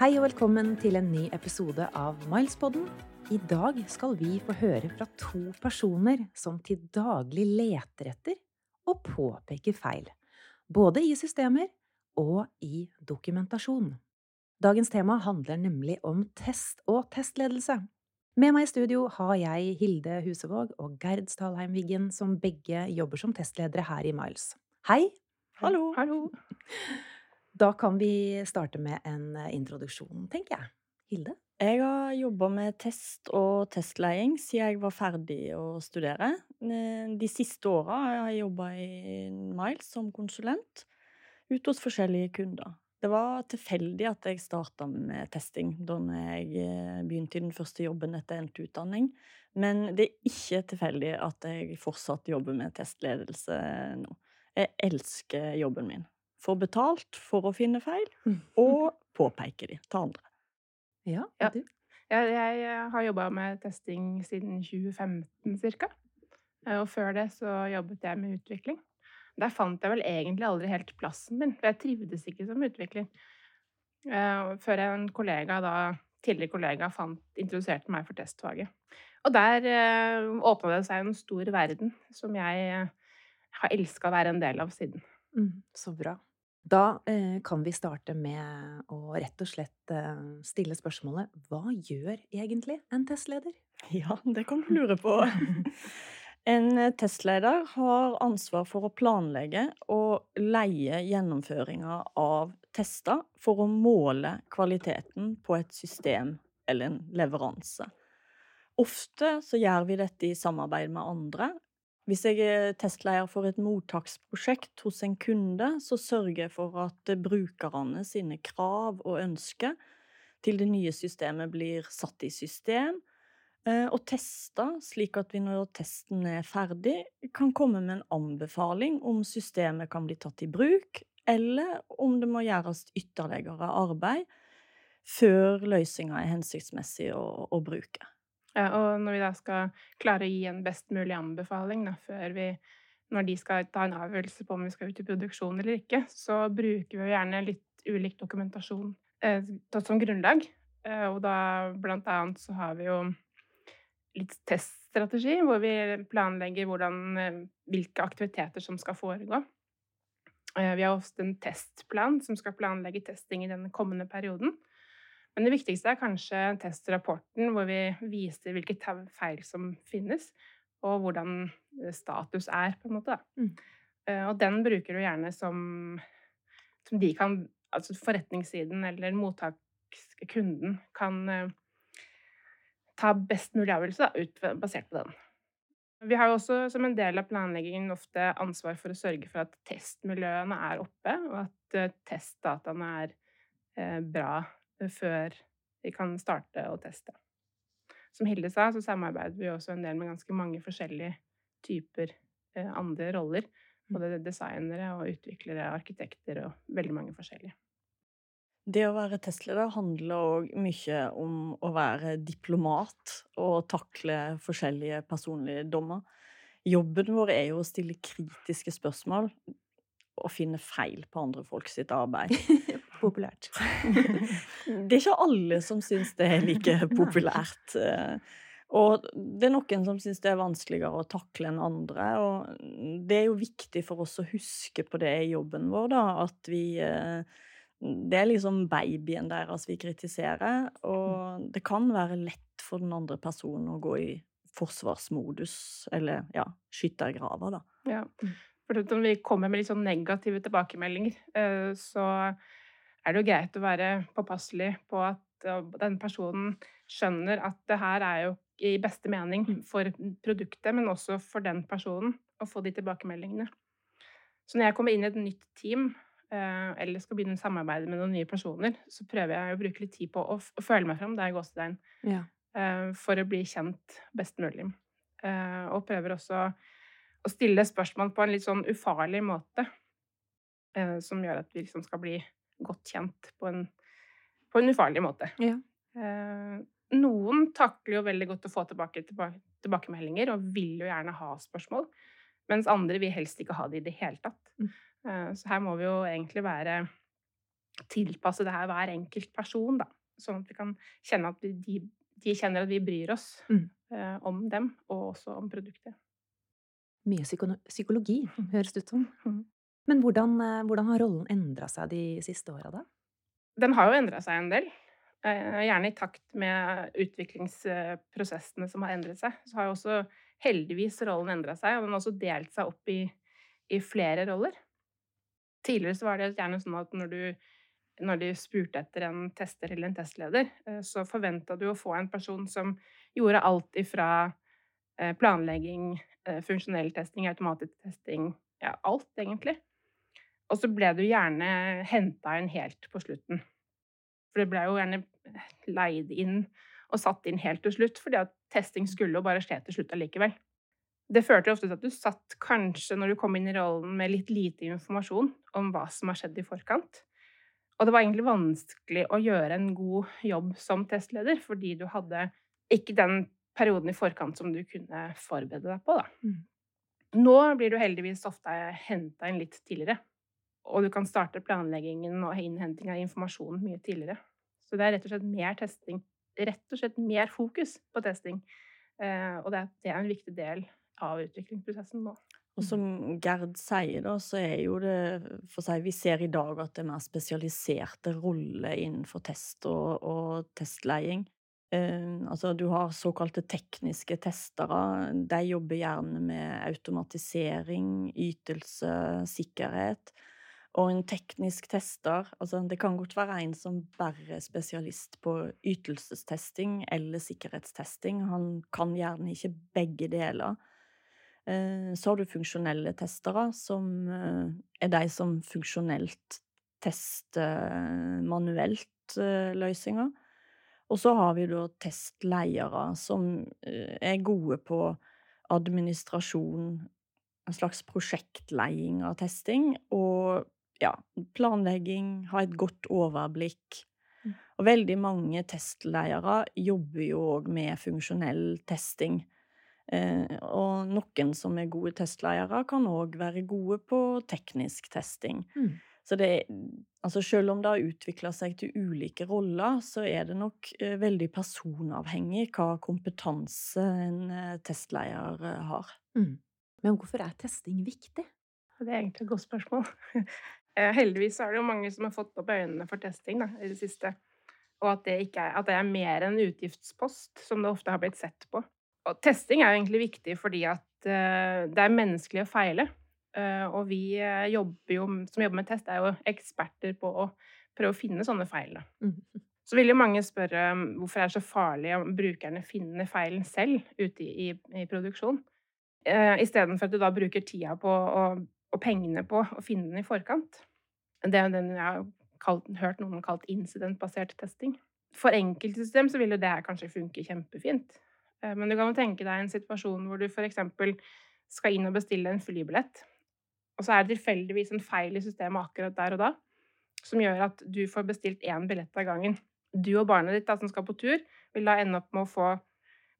Hei og velkommen til en ny episode av Milespodden. I dag skal vi få høre fra to personer som til daglig leter etter og påpeker feil. Både i systemer og i dokumentasjon. Dagens tema handler nemlig om test og testledelse. Med meg i studio har jeg Hilde Husevåg og Gerd Stalheim Wiggen, som begge jobber som testledere her i Miles. Hei! Hallo. Hallo. Da kan vi starte med en eh, introduksjon, tenker jeg. Hilde? Jeg har jobba med test og testleding siden jeg var ferdig å studere. Eh, De siste åra har jeg jobba i Miles som konsulent ute hos forskjellige kunder. Det var tilfeldig at jeg starta med testing da jeg eh, begynte i den første jobben etter endt utdanning. Men det er ikke tilfeldig at jeg fortsatt jobber med testledelse nå. Jeg elsker jobben min. Får betalt for å finne feil, og påpeker de til andre. Ja, Ja. Jeg, eh, har jobba med testing siden 2015 ca. Og før det så jobbet jeg med utvikling. Der fant jeg vel egentlig aldri helt plassen min, for jeg trivdes ikke som utvikler. Eh, Før en kollega da, tidligere kollega fant, introduserte meg for testfaget. Og der eh, åpna det seg en stor verden som jeg eh, har elska å være en del av siden. Mm, så bra. Da eh, kan vi starte med å rett og slett eh, stille spørsmålet Hva gjør egentlig en testleder? Ja, det kan du lure på. En eh, testleder har ansvar for å planlegge og leie gjennomføringa av tester for å måle kvaliteten på et system eller en leveranse. Ofte så gjør vi dette i samarbeid med andre. Hvis jeg er testleder for et mottaksprosjekt hos en kunde, så sørger jeg for at brukerne sine krav og ønsker til det nye systemet blir satt i system, eh, og testa, slik at vi når testen er ferdig, kan komme med en anbefaling om systemet kan bli tatt i bruk, eller om det må gjøres ytterligere arbeid før løsninga er hensiktsmessig å, å bruke. Ja, og når vi da skal klare å gi en best mulig anbefaling da, før vi Når de skal ta en avgjørelse på om vi skal ut i produksjon eller ikke, så bruker vi gjerne litt ulik dokumentasjon eh, som grunnlag. Eh, og da blant annet så har vi jo litt teststrategi, hvor vi planlegger hvordan, eh, hvilke aktiviteter som skal foregå. Eh, vi har ofte en testplan som skal planlegge testing i den kommende perioden. Men det viktigste er kanskje testrapporten, hvor vi viser hvilke feil som finnes, og hvordan eh, status er, på en måte. Mm. Eh, Og den bruker du gjerne som, som de kan Altså forretningssiden eller mottakskunden kan eh, ta best mulig avgjørelse da, ut, basert på den. Vi har jo også som en del av planleggingen ofte ansvar for å sørge for at testmiljøene er oppe, og at testdataene er eh, bra før vi kan starte å teste. Som Hilde sa, så samarbeider vi også en del med ganske mange forskjellige typer eh, andre roller. Både designere og utviklere, arkitekter og veldig mange forskjellige. Det å være testleder handler òg mye om å være diplomat og takle forskjellige personlige dommer. Jobben vår er jo å stille kritiske spørsmål og finne feil på andre folk sitt arbeid. Populært. Det er ikke alle som syns det er like populært. eh, Og det er noen som syns det er vanskeligere å takle enn andre. Og det er jo viktig for oss å huske på det i jobben vår, da, at vi eh, Det er liksom babyen deres vi kritiserer, og det kan være lett for den andre personen å gå i forsvarsmodus, eller ja, skyttergraver, da. Ja. For at vi kommer med litt sånn negative tilbakemeldinger, eh, så er det jo greit å være påpasselig på at eh, den personen skjønner at det her er jo i beste mening for produktet, men også for den personen, å få de tilbakemeldingene. Så når jeg kommer inn i et nytt team, eh, eller skal begynne å samarbeide med noen nye personer, så prøver jeg å bruke litt tid på å, å føle meg fram, det er gåsetegn, Ja. eh, for å bli kjent best mulig. Og prøver også å stille spørsmål på en litt sånn ufarlig måte, som gjør at vi liksom skal bli godt kjent på en, på en ufarlig måte. Ja. Eh, noen takler jo veldig godt å få tilbake, tilbake tilbakemeldinger og vil jo gjerne ha spørsmål, mens andre vil helst ikke ha det i det hele tatt. Mm. Eh, så her må vi jo egentlig være tilpasse det her hver enkelt person, da. Sånn at vi kan kjenne at de, de kjenner at vi bryr oss Mm. eh, om dem, og også om produktet. Mye psykologi, høres det ut som. Mhm. Men hvordan, eh, hvordan har rollen endra seg de siste åra, da? Den har jo endra seg en del. Eh, gjerne i takt med utviklingsprosessene som har endret seg. Så har jo også heldigvis rollen endra seg, og den har også delt seg opp i, i flere roller. Tidligere så var det gjerne sånn at når du, når du spurte etter en tester eller en testleder, eh, så forventa du å få en person som gjorde alt ifra planlegging, funksjonell testing, automatisk testing, ja, alt egentlig. Og så ble du gjerne henta inn helt på slutten. For det ble jo gjerne leid inn og satt inn helt til slutt, fordi at testing skulle jo bare skje til slutt allikevel. Det førte ofte til at du satt kanskje, når du kom inn i rollen, med litt lite informasjon om hva som har skjedd i forkant. Og det var egentlig vanskelig å gjøre en god jobb som testleder, fordi du hadde ikke den perioden i forkant som du kunne forberede deg på, da. Mm. Nå blir du heldigvis ofte henta inn litt tidligere. Og du kan starte planleggingen og innhenting av informasjon mye tidligere. Så det er rett og slett mer testing. Rett og slett mer fokus på testing. Eh, og det er, en viktig del av utviklingsprosessen nå. Og som Gerd sier, da, så er jo det for seg Vi ser i dag at det er mer spesialiserte roller innenfor test og, og testleding. Eh, altså, du har såkalte tekniske testere. De jobber gjerne med automatisering, ytelse, sikkerhet. Og en teknisk tester altså Det kan godt være en som bare er spesialist på ytelsestesting eller sikkerhetstesting. Han kan gjerne ikke begge deler. Eh, Så har du funksjonelle testere, som eh, er de som funksjonelt tester manuelt eh, løsninger. Og så har vi da testledere, som er gode på administrasjon, en slags prosjektleding av testing, og ja, planlegging, ha et godt overblikk. Mm. Og veldig mange testledere jobber jo òg med funksjonell testing. Eh, og noen som er gode testledere, kan òg være gode på teknisk testing. Mm. Så det Altså selv om det har utvikla seg til ulike roller, så er det nok eh, veldig personavhengig hva kompetanse en eh, testleder eh, har. Mm. Men hvorfor er testing viktig? Det er egentlig et godt spørsmål. Eh, Heldigvis er det jo mange som har fått opp øynene for testing da, i det siste. Og at det, ikke er, at det er mer en utgiftspost, som det ofte har blitt sett på. Og testing er jo egentlig viktig fordi at eh, det er menneskelig å feile. Eh, og vi jobber jo, som jobber med test, er jo eksperter på å prøve å finne sånne feil. Da. Mm. Så vil jo mange spørre um, hvorfor er det så farlig om brukerne finner feilen selv ute i, i, i produksjon, istedenfor at du da bruker tida på å og pengene på å finne den i forkant. Det er den jeg har kalt, hørt noen kalt incidentbasert testing. For enkelte system så vil det kanskje funke kjempefint. Eh, Men du kan jo tenke deg en situasjon hvor du f.eks. skal inn og bestille en flybillett, og så er det tilfeldigvis en feil i systemet akkurat der og da, som gjør at du får bestilt én billett av gangen. Du og barnet ditt da, som skal på tur, vil da ende opp med å få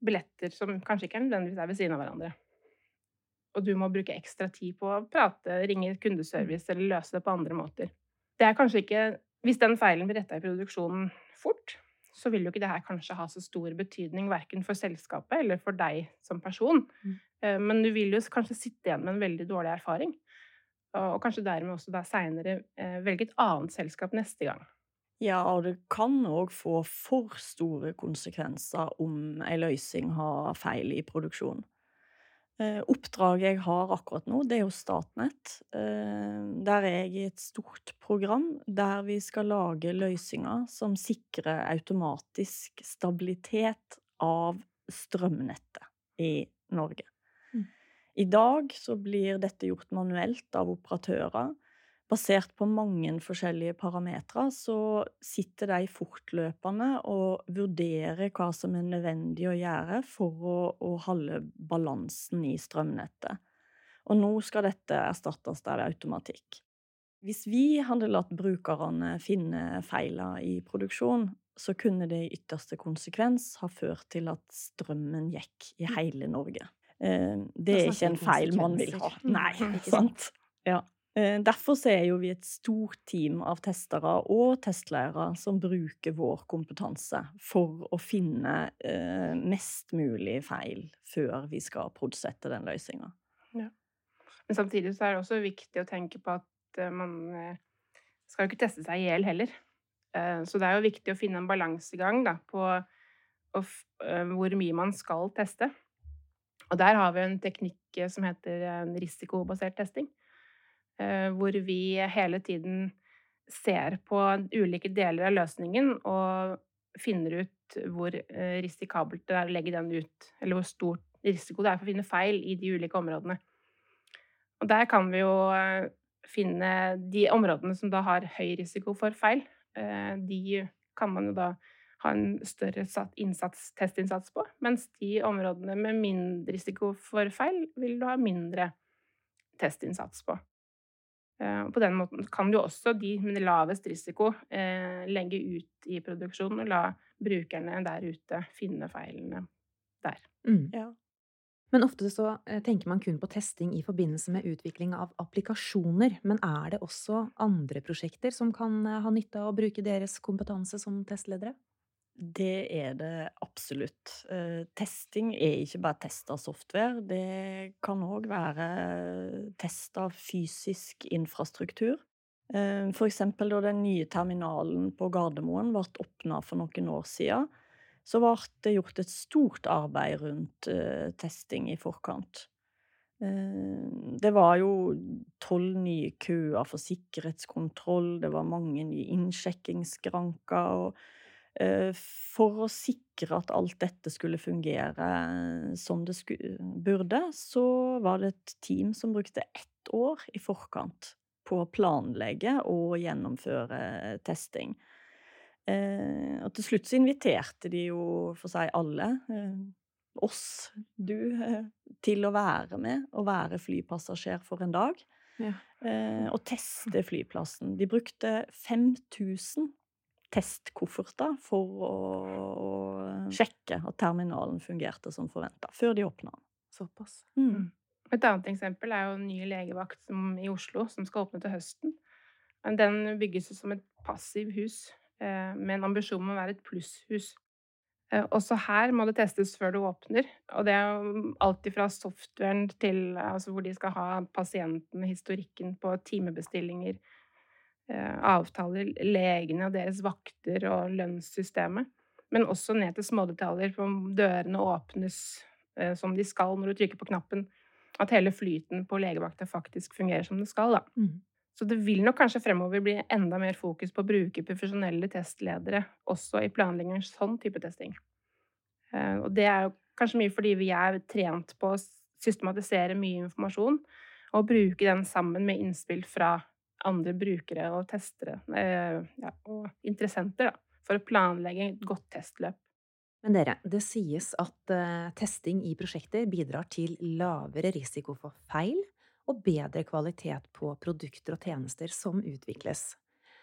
billetter som kanskje ikke nødvendigvis er ved siden av hverandre og du må bruke ekstra tid på å prate, ringe kundeservice eller løse det på andre måter. Det er kanskje ikke Hvis den feilen blir retta i produksjonen fort, så vil jo ikke det her kanskje ha så stor betydning verken for selskapet eller for deg som person. Mm. Eh, Men du vil jo kanskje sitte igjen med en veldig dårlig erfaring. Og kanskje dermed også da seinere velge et annet selskap neste gang. Ja, og det kan òg få for store konsekvenser om ei løsning har feil i produksjon. Eh, Oppdraget jeg har akkurat nå, det er jo Statnett. Eh, Der er jeg i et stort program der vi skal lage løsninger som sikrer automatisk stabilitet av strømnettet i Norge. Mm. I dag så blir dette gjort manuelt av operatører. Basert på mange forskjellige parametere så sitter de fortløpende og vurderer hva som er nødvendig å gjøre for å, å holde balansen i strømnettet. Og nå skal dette erstattes av automatikk. Hvis vi hadde latt brukerne finne feiler i produksjon, så kunne det i ytterste konsekvens ha ført til at strømmen gikk i hele Norge. Eh, Det er ikke en feil man vil ha. Nei, Mm, ikke sant? Ja. Eh, derfor er jo vi et stort team av testere og testlærere som bruker vår kompetanse for å finne eh, mest mulig feil før vi skal produsette den løsninga. Ja. Men samtidig så er det også viktig å tenke på at eh, man skal jo ikke teste seg i hjel heller. Så det er jo viktig å finne en balansegang da, på hvor mye man skal teste. Og der har vi en teknikk som heter risikobasert testing. Eh, hvor vi hele tiden ser på ulike deler av løsningen og finner ut hvor eh, risikabelt det er å legge den ut, eller hvor stort risiko det er for å finne feil i de ulike områdene. Og der kan vi jo eh, finne de områdene som da har høy risiko for feil. De kan man jo da ha en større innsats, testinnsats på, mens de områdene med mindre risiko for feil vil du ha mindre testinnsats på. Eh, og på den måten kan du også de med lavest risiko eh, legge ut i produksjonen og la brukerne der ute finne feilene der. Mm. Ja. Men ofte så eh, tenker man kun på testing i forbindelse med utvikling av applikasjoner. Men er det også andre prosjekter som kan ha nytte av å bruke deres kompetanse som testledere? Det er det absolutt. Eh, testing er ikke bare test av software. Det kan òg være test av fysisk infrastruktur. Eh, for eksempel da den nye terminalen på Gardermoen ble åpna for noen år siden, så ble det gjort et stort arbeid rundt eh, testing i forkant. Det var jo tolv nye køer for sikkerhetskontroll, det var mange nye innsjekkingsskranker. og for å sikre at alt dette skulle fungere som det burde, så var det et team som brukte ett år i forkant på å planlegge og gjennomføre testing. Eh, og til slutt så inviterte de jo for seg alle, eh, oss, du, til å være med og være flypassasjer for en dag. Ja. Og teste flyplassen. De brukte 5000 testkofferter for å, å sjekke at terminalen fungerte som forventa, før de åpna den. Såpass. Mm. mm. Et annet eksempel er jo ny legevakt som, i Oslo, som skal åpne til høsten. Den bygges som et passiv hus, eh, med en ambisjon om å være et plusshus. Eh, også her må det testes før det åpner. Og det er alt fra softwaren til altså hvor de skal ha pasienten, historikken på timebestillinger, Eh, avtaler, legene og deres vakter og lønnssystemet. Men også ned til smådetaljer, for om dørene åpnes eh, som de skal når du trykker på knappen. At hele flyten på legevakta faktisk fungerer som det skal. Da. Mm. Så det vil nok kanskje fremover bli enda mer fokus på å bruke profesjonelle testledere også i planleggingen sånn type testing. Eh, og det er jo kanskje mye fordi vi er trent på å systematisere mye informasjon og bruke den sammen med innspill fra andre brukere og testere eh, ja, og interessenter da, for å planlegge et godt testløp. Men dere, det sies at uh, testing i prosjekter bidrar til lavere risiko for feil og bedre kvalitet på produkter og tjenester som utvikles.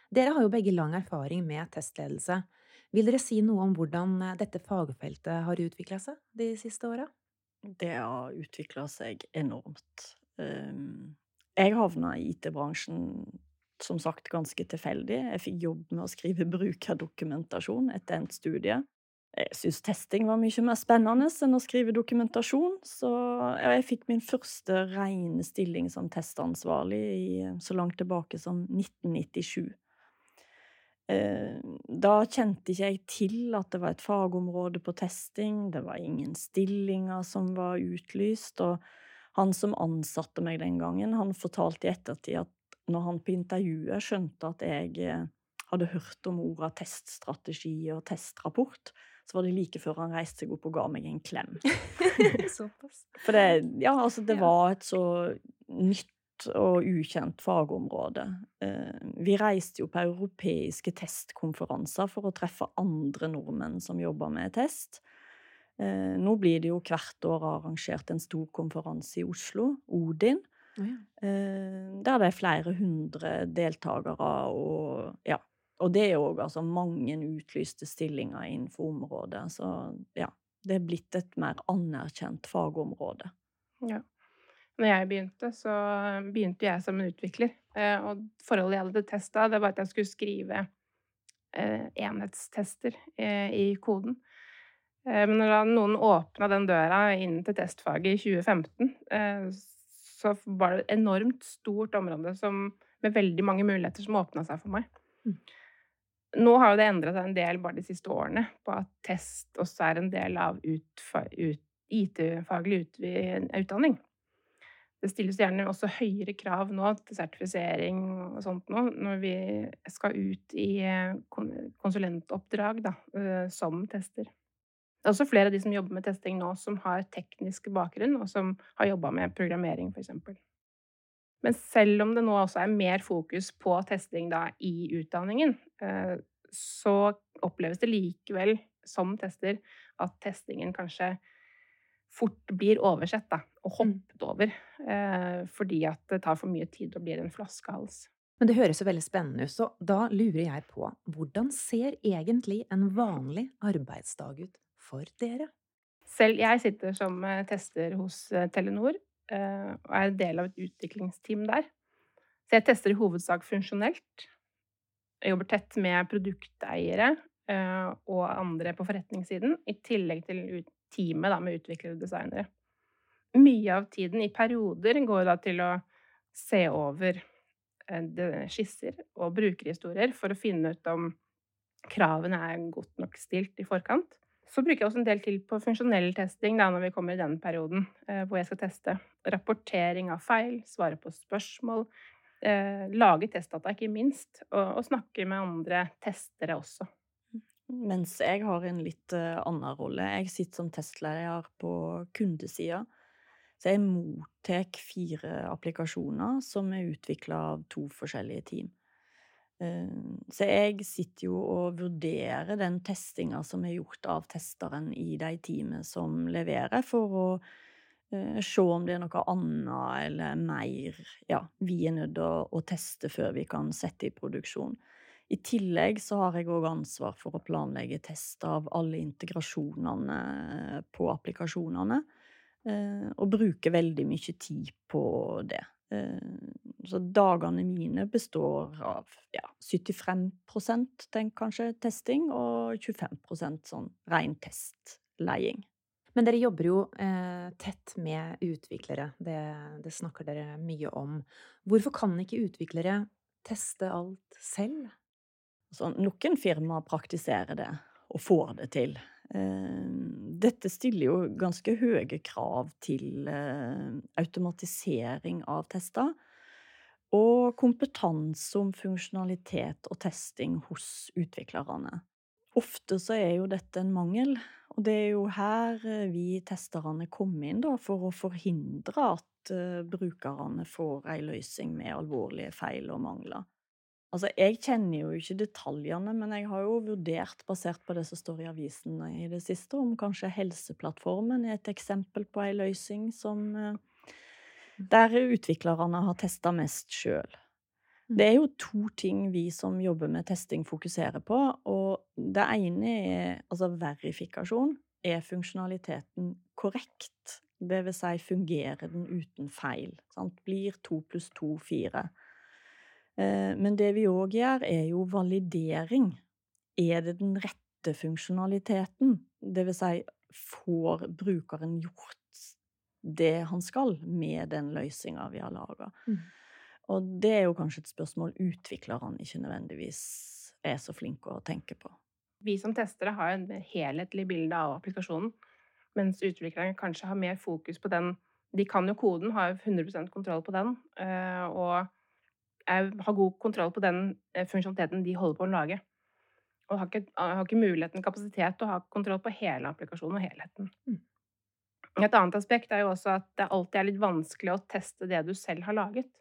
Dere har jo begge lang erfaring med testledelse. Vil dere si noe om hvordan eh, dette fagfeltet har utvikla seg de siste åra? Det har utvikla seg enormt. Um, jeg havna i IT-bransjen som sagt ganske tilfeldig. Jeg fikk jobb med å skrive brukerdokumentasjon etter endt studie. Jeg syntes testing var mye mer spennende enn å skrive dokumentasjon, så jeg fikk min første rene stilling som testansvarlig i, så langt tilbake som 1997. Eh, da kjente ikke jeg til at det var et fagområde på testing, det var ingen stillinger som var utlyst, og han som ansatte meg den gangen, han fortalte i ettertid at når han på intervjuet skjønte at jeg eh, hadde hørt om orda teststrategi og testrapport, så var det like før han reiste seg opp og ga meg en klem. Såpass. For det, ja, altså, det var et så nytt og ukjent fagområde. Eh, vi reiste jo på europeiske testkonferanser for å treffe andre nordmenn som jobba med test. Eh, nå blir det jo hvert år arrangert en stor konferanse i Oslo, Odin. Oh, ja. eh, der det er flere hundre deltakere, og ja. Og det er òg altså mange utlyste stillinger innenfor området. Så ja, det er blitt et mer anerkjent fagområde. Ja. Når jeg begynte, så begynte jeg som en utvikler. Eh, og forholdet jeg hadde testa, det var at jeg skulle skrive eh, enhetstester eh, i koden. Eh, men når noen åpna den døra inn til testfaget i 2015, eh, så var det et enormt stort område som, med veldig mange muligheter som åpna seg for meg. Mm. Nå har jo det endra seg en del bare de siste årene, på at test også er en del av ut, IT-faglig utdanning. Det stilles gjerne også høyere krav nå til sertifisering og sånt nå, når vi skal ut i eh, konsulentoppdrag da, som tester. Det er også flere av de som jobber med testing nå, som har teknisk bakgrunn, og som har jobba med programmering, f.eks. Men selv om det nå også er mer fokus på testing da, i utdanningen, eh, så oppleves det likevel som tester at testingen kanskje fort blir oversett da, og mm. hoppet over. Eh, fordi at det tar for mye tid og blir en flaskehals. Men det høres jo veldig spennende ut, så da lurer jeg på hvordan ser egentlig en vanlig arbeidsdag ut for dere? Selv jeg sitter som eh, tester hos eh, Telenor eh, og er del av et utviklingsteam der. Så jeg tester i hovedsak funksjonelt. Jeg jobber tett med produkteiere og andre på forretningssiden, i tillegg til teamet med utviklere og designere. Mye av tiden i perioder går da til å se over skisser og brukerhistorier for å finne ut om kravene er godt nok stilt i forkant. Så bruker jeg også en del til på funksjonell testing da, når vi kommer i den perioden eh, hvor jeg skal teste. Rapportering av feil, svare på spørsmål, eh, lage testdata, ikke minst, og, snakke med andre testere også. Mens jeg har en litt uh, annen rolle. Jeg sitter som testleder på kundesida. Så jeg mottar fire applikasjoner som er utvikla av to forskjellige team. Eh, så jeg sitter jo og vurderer den testinga som er gjort av testeren i de teamet som leverer, for å uh, se om det er noe annet eller mer ja, vi er nødt til å, teste før vi kan sette i produksjon. I tillegg så har jeg òg ansvar for å planlegge test av alle integrasjonene på applikasjonene, uh, og bruker veldig mye tid på det. Uh, så dagene mine består av ja, 75% tenk kanskje testing, og 25% sånn ren testleiing. Men dere jobber jo eh, tett med utviklere. Det, det, snakker dere mye om. Hvorfor kan ikke utviklere teste alt selv? Altså, noen firmaer praktiserer det, og får det til. Eh, dette stiller jo ganske høye krav til eh, automatisering av tester og kompetanse om funksjonalitet og testing hos utviklerne. Ofte så er jo dette en mangel, og det er jo her eh, vi testerne kommer inn da, for å forhindre at uh, brukerne får ei løsning med alvorlige feil og mangler. Altså, jeg kjenner jo ikke detaljene, men jeg har jo vurdert, basert på det som står i avisen i det siste, om kanskje Helseplattformen er et eksempel på ei løsning som uh, der utviklerne har testa mest sjøl. Det er jo to ting vi som jobber med testing, fokuserer på. Og det ene er altså verifikasjon. Er funksjonaliteten korrekt? Det vil si, fungerer den uten feil? Sant? Blir to pluss to fire? Eh, men det vi òg gjør, er jo validering. Er det den rette funksjonaliteten? Det vil si, får brukeren gjort det han skal med den løsninga vi har laga. Mm. Og det er jo kanskje et spørsmål utviklerne ikke nødvendigvis er så flinke å tenke på. Vi som testere har en mer helhetlig bilde av applikasjonen, mens utviklerne kanskje har mer fokus på den De kan jo koden, har 100% kontroll på den, eh, og har god kontroll på den eh, funksjonaliteten de holder på å lage. Og har ikke, har ikke muligheten, kapasitet, til å ha kontroll på hele applikasjonen og helheten. Mm. Et annet aspekt er jo også at det alltid er litt vanskelig å teste det du selv har laget.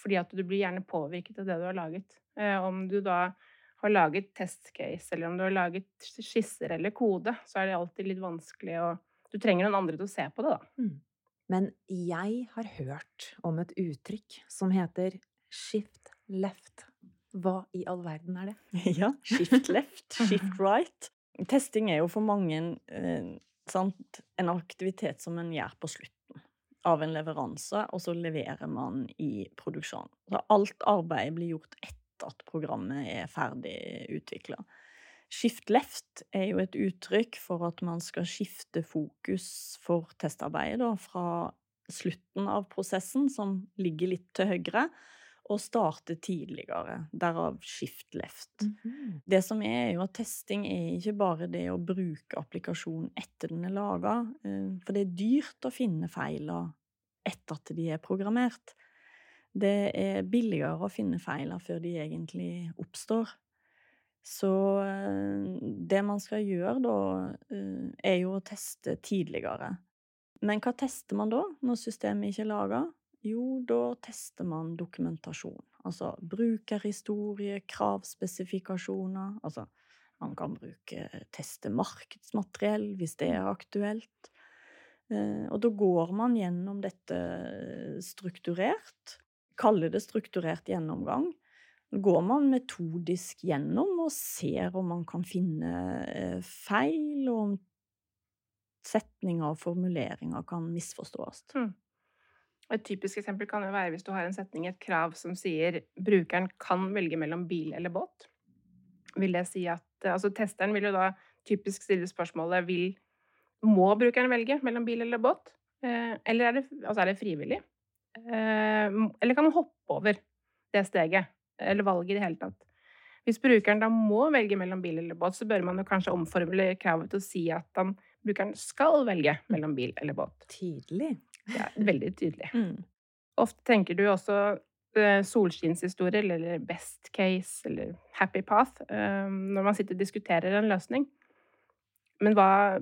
Fordi at du blir gjerne påvirket av det du har laget. Eh, om du da har laget testcase, eller om du har laget skisser eller kode, så er det alltid litt vanskelig å Du trenger noen andre til å se på det, da. Mm. Men jeg har hørt om et uttrykk som heter shift left. Hva i all verden er det? Ja, shift left, shift right. Testing er jo for mange eh, sant? En aktivitet som en gjør på slutten. av en leveranse, og så leverer man i produksjon. Så alt arbeidet blir gjort etter at programmet er ferdig utvikla. Shift left er jo et uttrykk for at man skal skifte fokus for testarbeidet da, fra slutten av prosessen, som ligger litt til høyre, og starte tidligere. Derav shift left. Mm -hmm. Det som er, er jo at testing er ikke bare det å bruke applikasjonen etter den er laga, eh, for det er dyrt å finne feiler etter at de er programmert. Det er billigere å finne feiler før de egentlig oppstår. Så eh, det man skal gjøre da, eh, er jo å teste tidligere. Men hva tester man da, når systemet ikke er laga? Jo, da tester man dokumentasjon. Altså brukerhistorie, kravspesifikasjoner. Altså, man kan bruke teste markedsmateriell hvis det er aktuelt. Eh, og da går man gjennom dette strukturert. Kaller det strukturert gjennomgang. Går man metodisk gjennom og ser om man kan finne eh, feil, og om setninger og formuleringer kan misforstås. Mm. Et typisk eksempel kan jo være hvis du har en setning, et krav som sier brukeren kan velge mellom bil eller båt. Vil det si at Altså testeren vil jo da typisk stille spørsmålet vil Må brukeren velge mellom bil eller båt? Eh, eller er det, altså er det frivillig? Eh, eller kan han hoppe over det steget? Eller valget i det hele tatt? Hvis brukeren da må velge mellom bil eller båt, så bør man jo kanskje omformulere kravet til å si at han, brukeren skal velge mellom bil eller båt. Tydelig. Ja, veldig tydelig. Mm. Ofte tenker du også eh, solskinnshistorier eller best case eller happy path eh, når man sitter og diskuterer en løsning. Men hva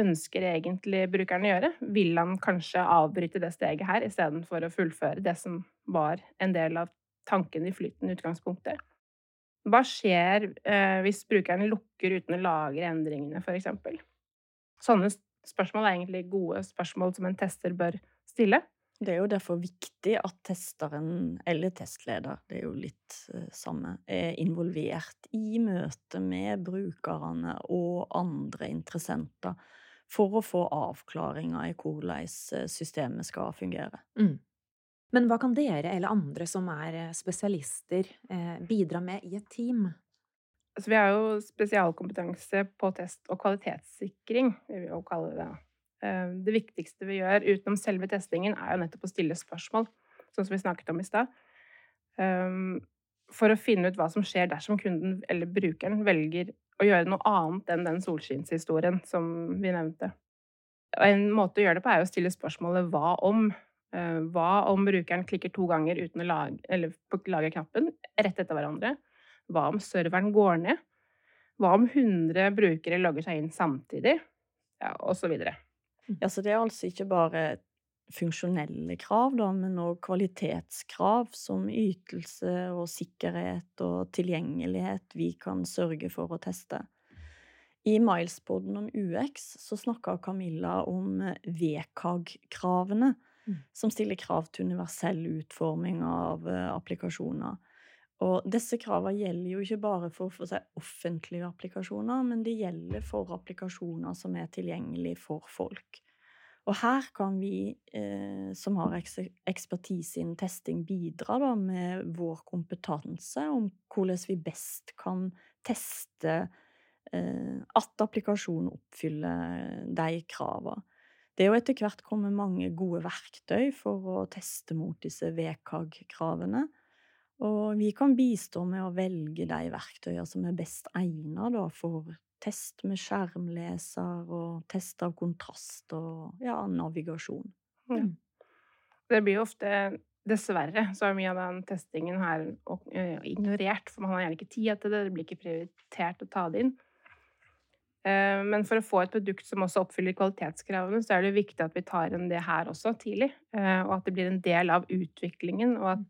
ønsker egentlig brukeren å gjøre? Vil han kanskje avbryte det steget her istedenfor å fullføre det som var en del av tanken i flyten i utgangspunktet? Hva skjer eh, hvis brukeren lukker uten å lagre endringene, f.eks.? Sånne spørsmål er egentlig gode spørsmål som en tester bør stille. Det er jo derfor viktig at testeren, eller testleder, det er jo litt uh, samme, er involvert i møte med brukerne og andre interessenter for å få avklaringer i hvordan eh, systemet skal fungere. Mm. Men hva kan dere eller andre som er eh, spesialister, eh, bidra med i et team? Altså, vi har jo spesialkompetanse på test og kvalitetssikring, vil vi jo kalle det. Eh, det viktigste vi gjør utenom selve testingen, er jo nettopp å stille spørsmål, sånn som vi snakket om i stad. Ehm, for å finne ut hva som skjer dersom kunden eller brukeren velger å gjøre noe annet enn den solskinnshistorien som vi nevnte. En måte å gjøre det på er å stille spørsmålet 'hva om'? Eh, hva om brukeren klikker to ganger uten å lage, eller på lagerknappen rett etter hverandre? Hva om serveren går ned? Hva om 100 brukere logger seg inn samtidig? Ja, og så videre. Ja, så det er altså ikke bare funksjonelle krav, da, men òg kvalitetskrav som ytelse og sikkerhet og tilgjengelighet vi kan sørge for å teste. I Milespoden om UX så snakka Camilla om VKG-kravene, mm. som stiller krav til universell utforming av eh, applikasjoner. Og disse kravene gjelder jo ikke bare for, for seg, offentlige applikasjoner, men de gjelder for applikasjoner som er tilgjengelige for folk. Og her kan vi eh, som har ekspertise innen testing, bidra da, med vår kompetanse om hvordan vi best kan teste eh, at applikasjonen oppfyller de kravene. Det er jo etter hvert kommet mange gode verktøy for å teste mot disse VKG-kravene. Og vi kan bistå med å velge de verktøyene som er best egnet for test med skjermleser og test av kontrast og ja, navigasjon. Mm. Det blir jo ofte Dessverre så er mye av den testingen her eh, ignorert, for man har gjerne ikke tid til det, det blir ikke prioritert å ta det inn. Eh, men for å få et produkt som også oppfyller kvalitetskravene, så er det viktig at vi tar inn det her også tidlig. Eh, og at det blir en del av utviklingen. Og at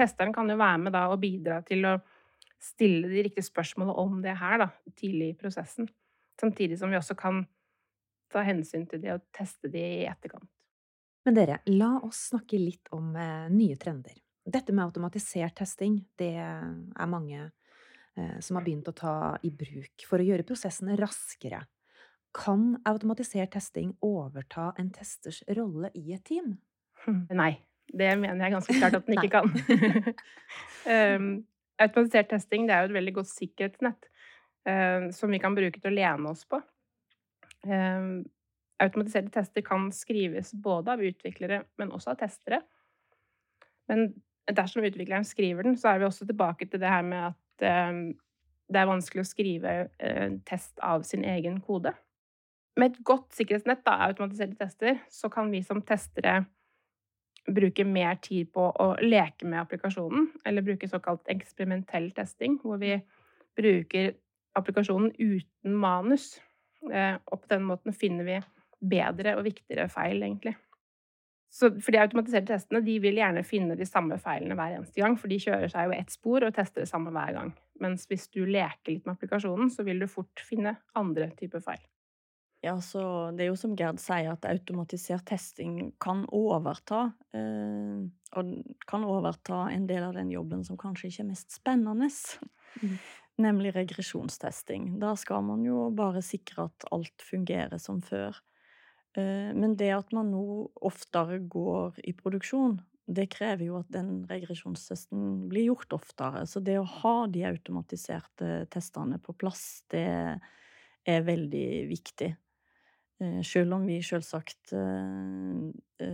testeren kan jo være med da og bidra til å stille de riktige spørsmålene om det her da, tidlig i prosessen. Samtidig som vi også kan ta hensyn til det og teste det i etterkant. Men dere, la oss snakke litt om eh, nye trender. Dette med automatisert testing, det er mange eh, som har begynt å ta i bruk for å gjøre prosessene raskere. Kan automatisert testing overta en testers rolle i et team? Nei. Det mener jeg ganske klart at den ikke kan. um, automatisert testing det er jo et veldig godt sikkerhetsnett uh, som vi kan bruke til å lene oss på. Um, automatiserte tester kan skrives både av utviklere, men også av testere. Men dersom utvikleren skriver den, så er vi også tilbake til det her med at um, det er vanskelig å skrive uh, test av sin egen kode. Med et godt sikkerhetsnett av automatiserte tester, så kan vi som testere bruke mer tid på å leke med applikasjonen, eller bruke såkalt eksperimentell testing, hvor vi bruker applikasjonen uten manus. Uh, og på den måten finner vi bedre og viktigere feil, egentlig. Så for de automatiserte testene de vil gjerne finne de samme feilene hver eneste gang, for de kjører seg jo ett spor og tester det samme hver gang. Mens hvis du leker litt med applikasjonen, så vil du fort finne andre typer feil. Ja, så det er jo som Gerd sier, at automatisert testing kan overta. Eh, og kan overta en del av den jobben som kanskje ikke er mest spennende. Mm. Nemlig regresjonstesting. Da skal man jo bare sikre at alt fungerer som før. Eh, men det at man nå oftere går i produksjon, det krever jo at den regresjonstesten blir gjort oftere. Så det å ha de automatiserte testene på plass, det er veldig viktig. Eh, selv om vi selvsagt eh,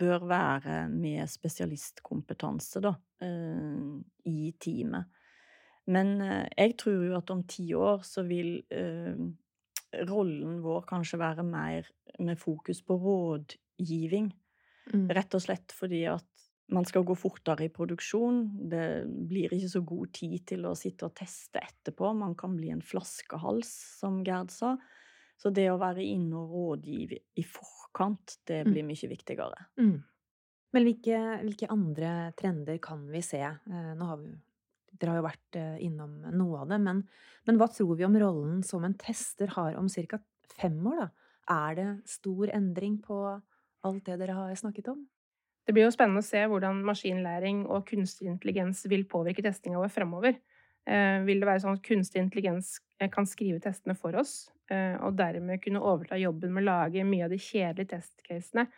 bør være med spesialistkompetanse, da, i teamet. Men jeg tror jo at om ti år så vil rollen vår kanskje være mer med fokus på rådgivning. Mm. Rett og slett fordi at man skal gå fortere i produksjon. Det blir ikke så god tid til å sitte og teste etterpå. Man kan bli en flaskehals, som Gerd sa. Så det å være inne og rådgive i forkant, det mm. blir mye viktigere. Mm. Men hvilke, hvilke, andre trender kan vi se? Eh, nå har vi dere har jo vært eh, innom noe av det, men, men hva tror vi om rollen som en tester har om ca. fem år, da? Er det stor endring på alt det dere har snakket om? Det blir jo spennende å se hvordan maskinlæring og kunstig intelligens vil påvirke testinga vår fremover. Eh, vil det være sånn at kunstig intelligens eh, kan skrive testene for oss, og dermed kunne overta jobben med å lage mye av de kjedelige testcasene?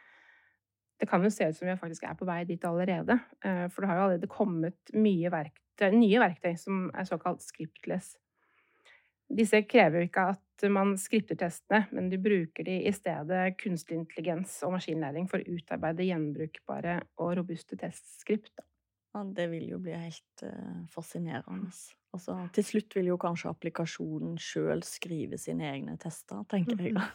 Det kan jo se ut som vi faktisk er på vei dit allerede, for det har jo allerede kommet mye verktøy, nye verktøy som er såkalt scriptless. Disse krever jo ikke at man skripter testene, men de bruker de i stedet kunstig intelligens og maskinlæring for å utarbeide gjenbrukbare og robuste testskript. Ja, det vil jo bli helt uh, fascinerende. Altså, til slutt vil jo kanskje applikasjonen sjøl skrive sine egne tester, tenker jeg da.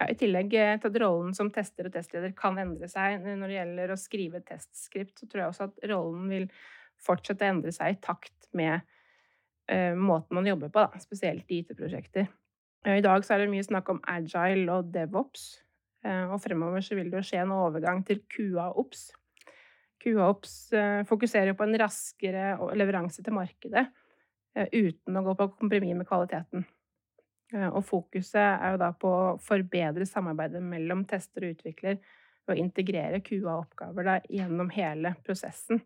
Ja, I tillegg eh, til at rollen som tester og testleder kan endre seg når det gjelder å skrive testskript, så tror jeg også at rollen vil fortsette å endre seg i takt med uh, måten man jobber på, da, spesielt i IT-prosjekter. I dag så er det mye snakk om agile og devops, uh, og fremover så vil det jo skje en overgang til QA-ops. QA-ops fokuserer på en raskere leveranse til markedet uten å gå på kompromiss med kvaliteten. Og fokuset er jo da på å forbedre samarbeidet mellom tester og utvikler ved å integrere QA-oppgaver gjennom hele prosessen.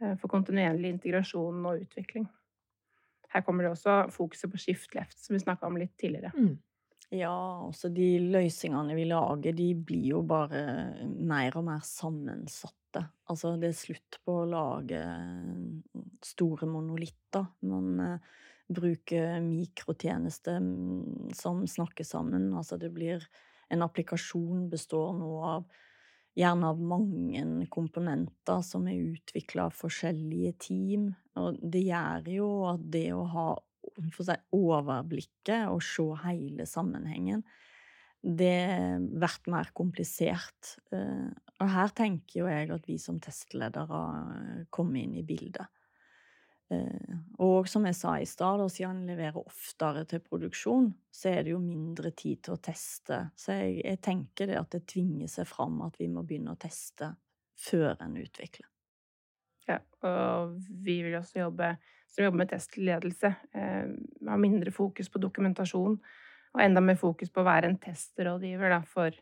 Eh, for kontinuerlig integrasjon og utvikling. Her kommer det også fokuset på shift left, som vi snakka om litt tidligere. Mm. Ja, altså de løsningene vi lager, de blir jo bare mer og mer sammensatte. Altså, det er slutt på å lage store monolitter. Man uh, bruker mikrotjenester mm, som snakker sammen. Altså, det blir En applikasjon består nå av gjerne av mange komponenter som er utvikla av forskjellige team. Og det gjør jo at det å ha si, overblikket og se hele sammenhengen, det blir mer komplisert. Eh, og her tenker jo jeg at vi som testledere kommer inn i bildet. Eh, og som jeg sa i stad, siden han leverer oftere til produksjon, så er det jo mindre tid til å teste. Så jeg, jeg tenker det at det tvinger seg fram at vi må begynne å teste før en utvikler. Ja, og vi vil også jobbe som jobber med testledelse. Eh, ha mindre fokus på dokumentasjon og enda mer fokus på å være en testrådgiver da, for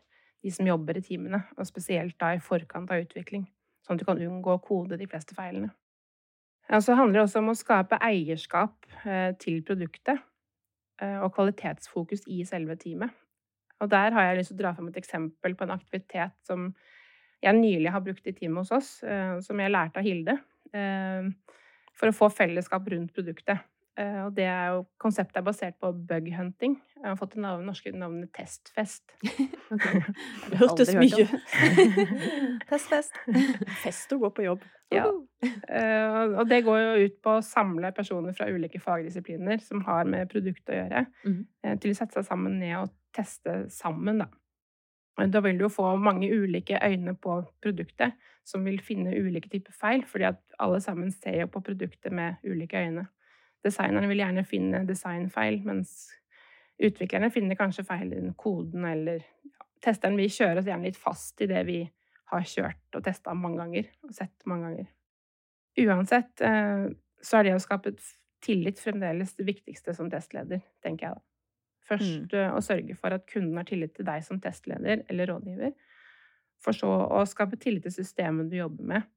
de som jobber i teamene, og spesielt da i forkant av utvikling, sånn at du kan unngå å kode de fleste feilene. Og så handler det også om å skape eierskap eh, til produktet eh, og kvalitetsfokus i selve teamet. Og der har jeg lyst til å dra frem et eksempel på en aktivitet som jeg nylig har brukt i teamet hos oss, eh, som jeg lærte av Hilde, for å få fellesskap rundt produktet. Eh, og det er jo, konseptet er basert på bughunting. Jeg har fått det navn, norske navnet Testfest. Okay. Det hørtes mye. Testfest. fest å gå på jobb. Ja. Eh, og det går jo ut på å samle personer fra ulike fagdisipliner som har med produktet å gjøre, Mhm. eh, til å sette seg sammen ned og teste sammen, da. Da vil du jo få mange ulike øyne på produktet, som vil finne ulike typer feil, fordi at alle sammen ser jo på produktet med ulike øyne. Designerne vil gjerne finne designfeil, mens utviklerne finner kanskje feil i den koden, eller ja, testeren vil kjøre oss gjerne litt fast i det vi har kjørt og testa mange ganger, og sett mange ganger. Uansett eh, så er det å skape tillit fremdeles det viktigste som testleder, tenker jeg da. Først mm. å sørge for at kunden har tillit til deg som testleder eller rådgiver. For så å skape tillit til systemet du jobber med,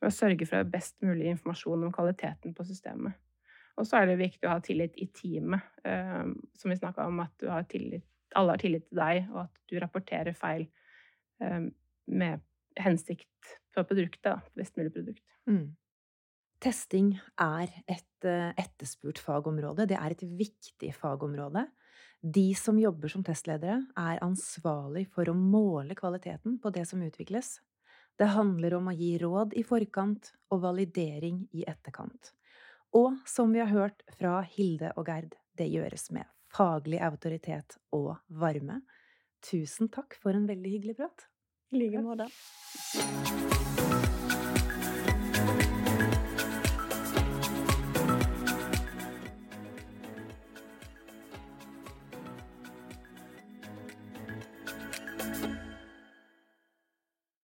og sørge for best mulig informasjon om kvaliteten på systemet. Og så er det viktig å ha tillit i teamet, eh, som vi snakka om, at har tillit, alle har tillit til deg, og at du rapporterer feil eh, med hensikt på produktet, best mulig produkt. Mm. Testing er et eh, etterspurt fagområde. Det er et viktig fagområde. De som jobber som testledere, er ansvarlig for å måle kvaliteten på det som utvikles. Det handler om å gi råd i forkant og validering i etterkant. Og som vi har hørt fra Hilde og Gerd, det gjøres med faglig autoritet og varme. Tusen takk for en veldig hyggelig prat. I like måte.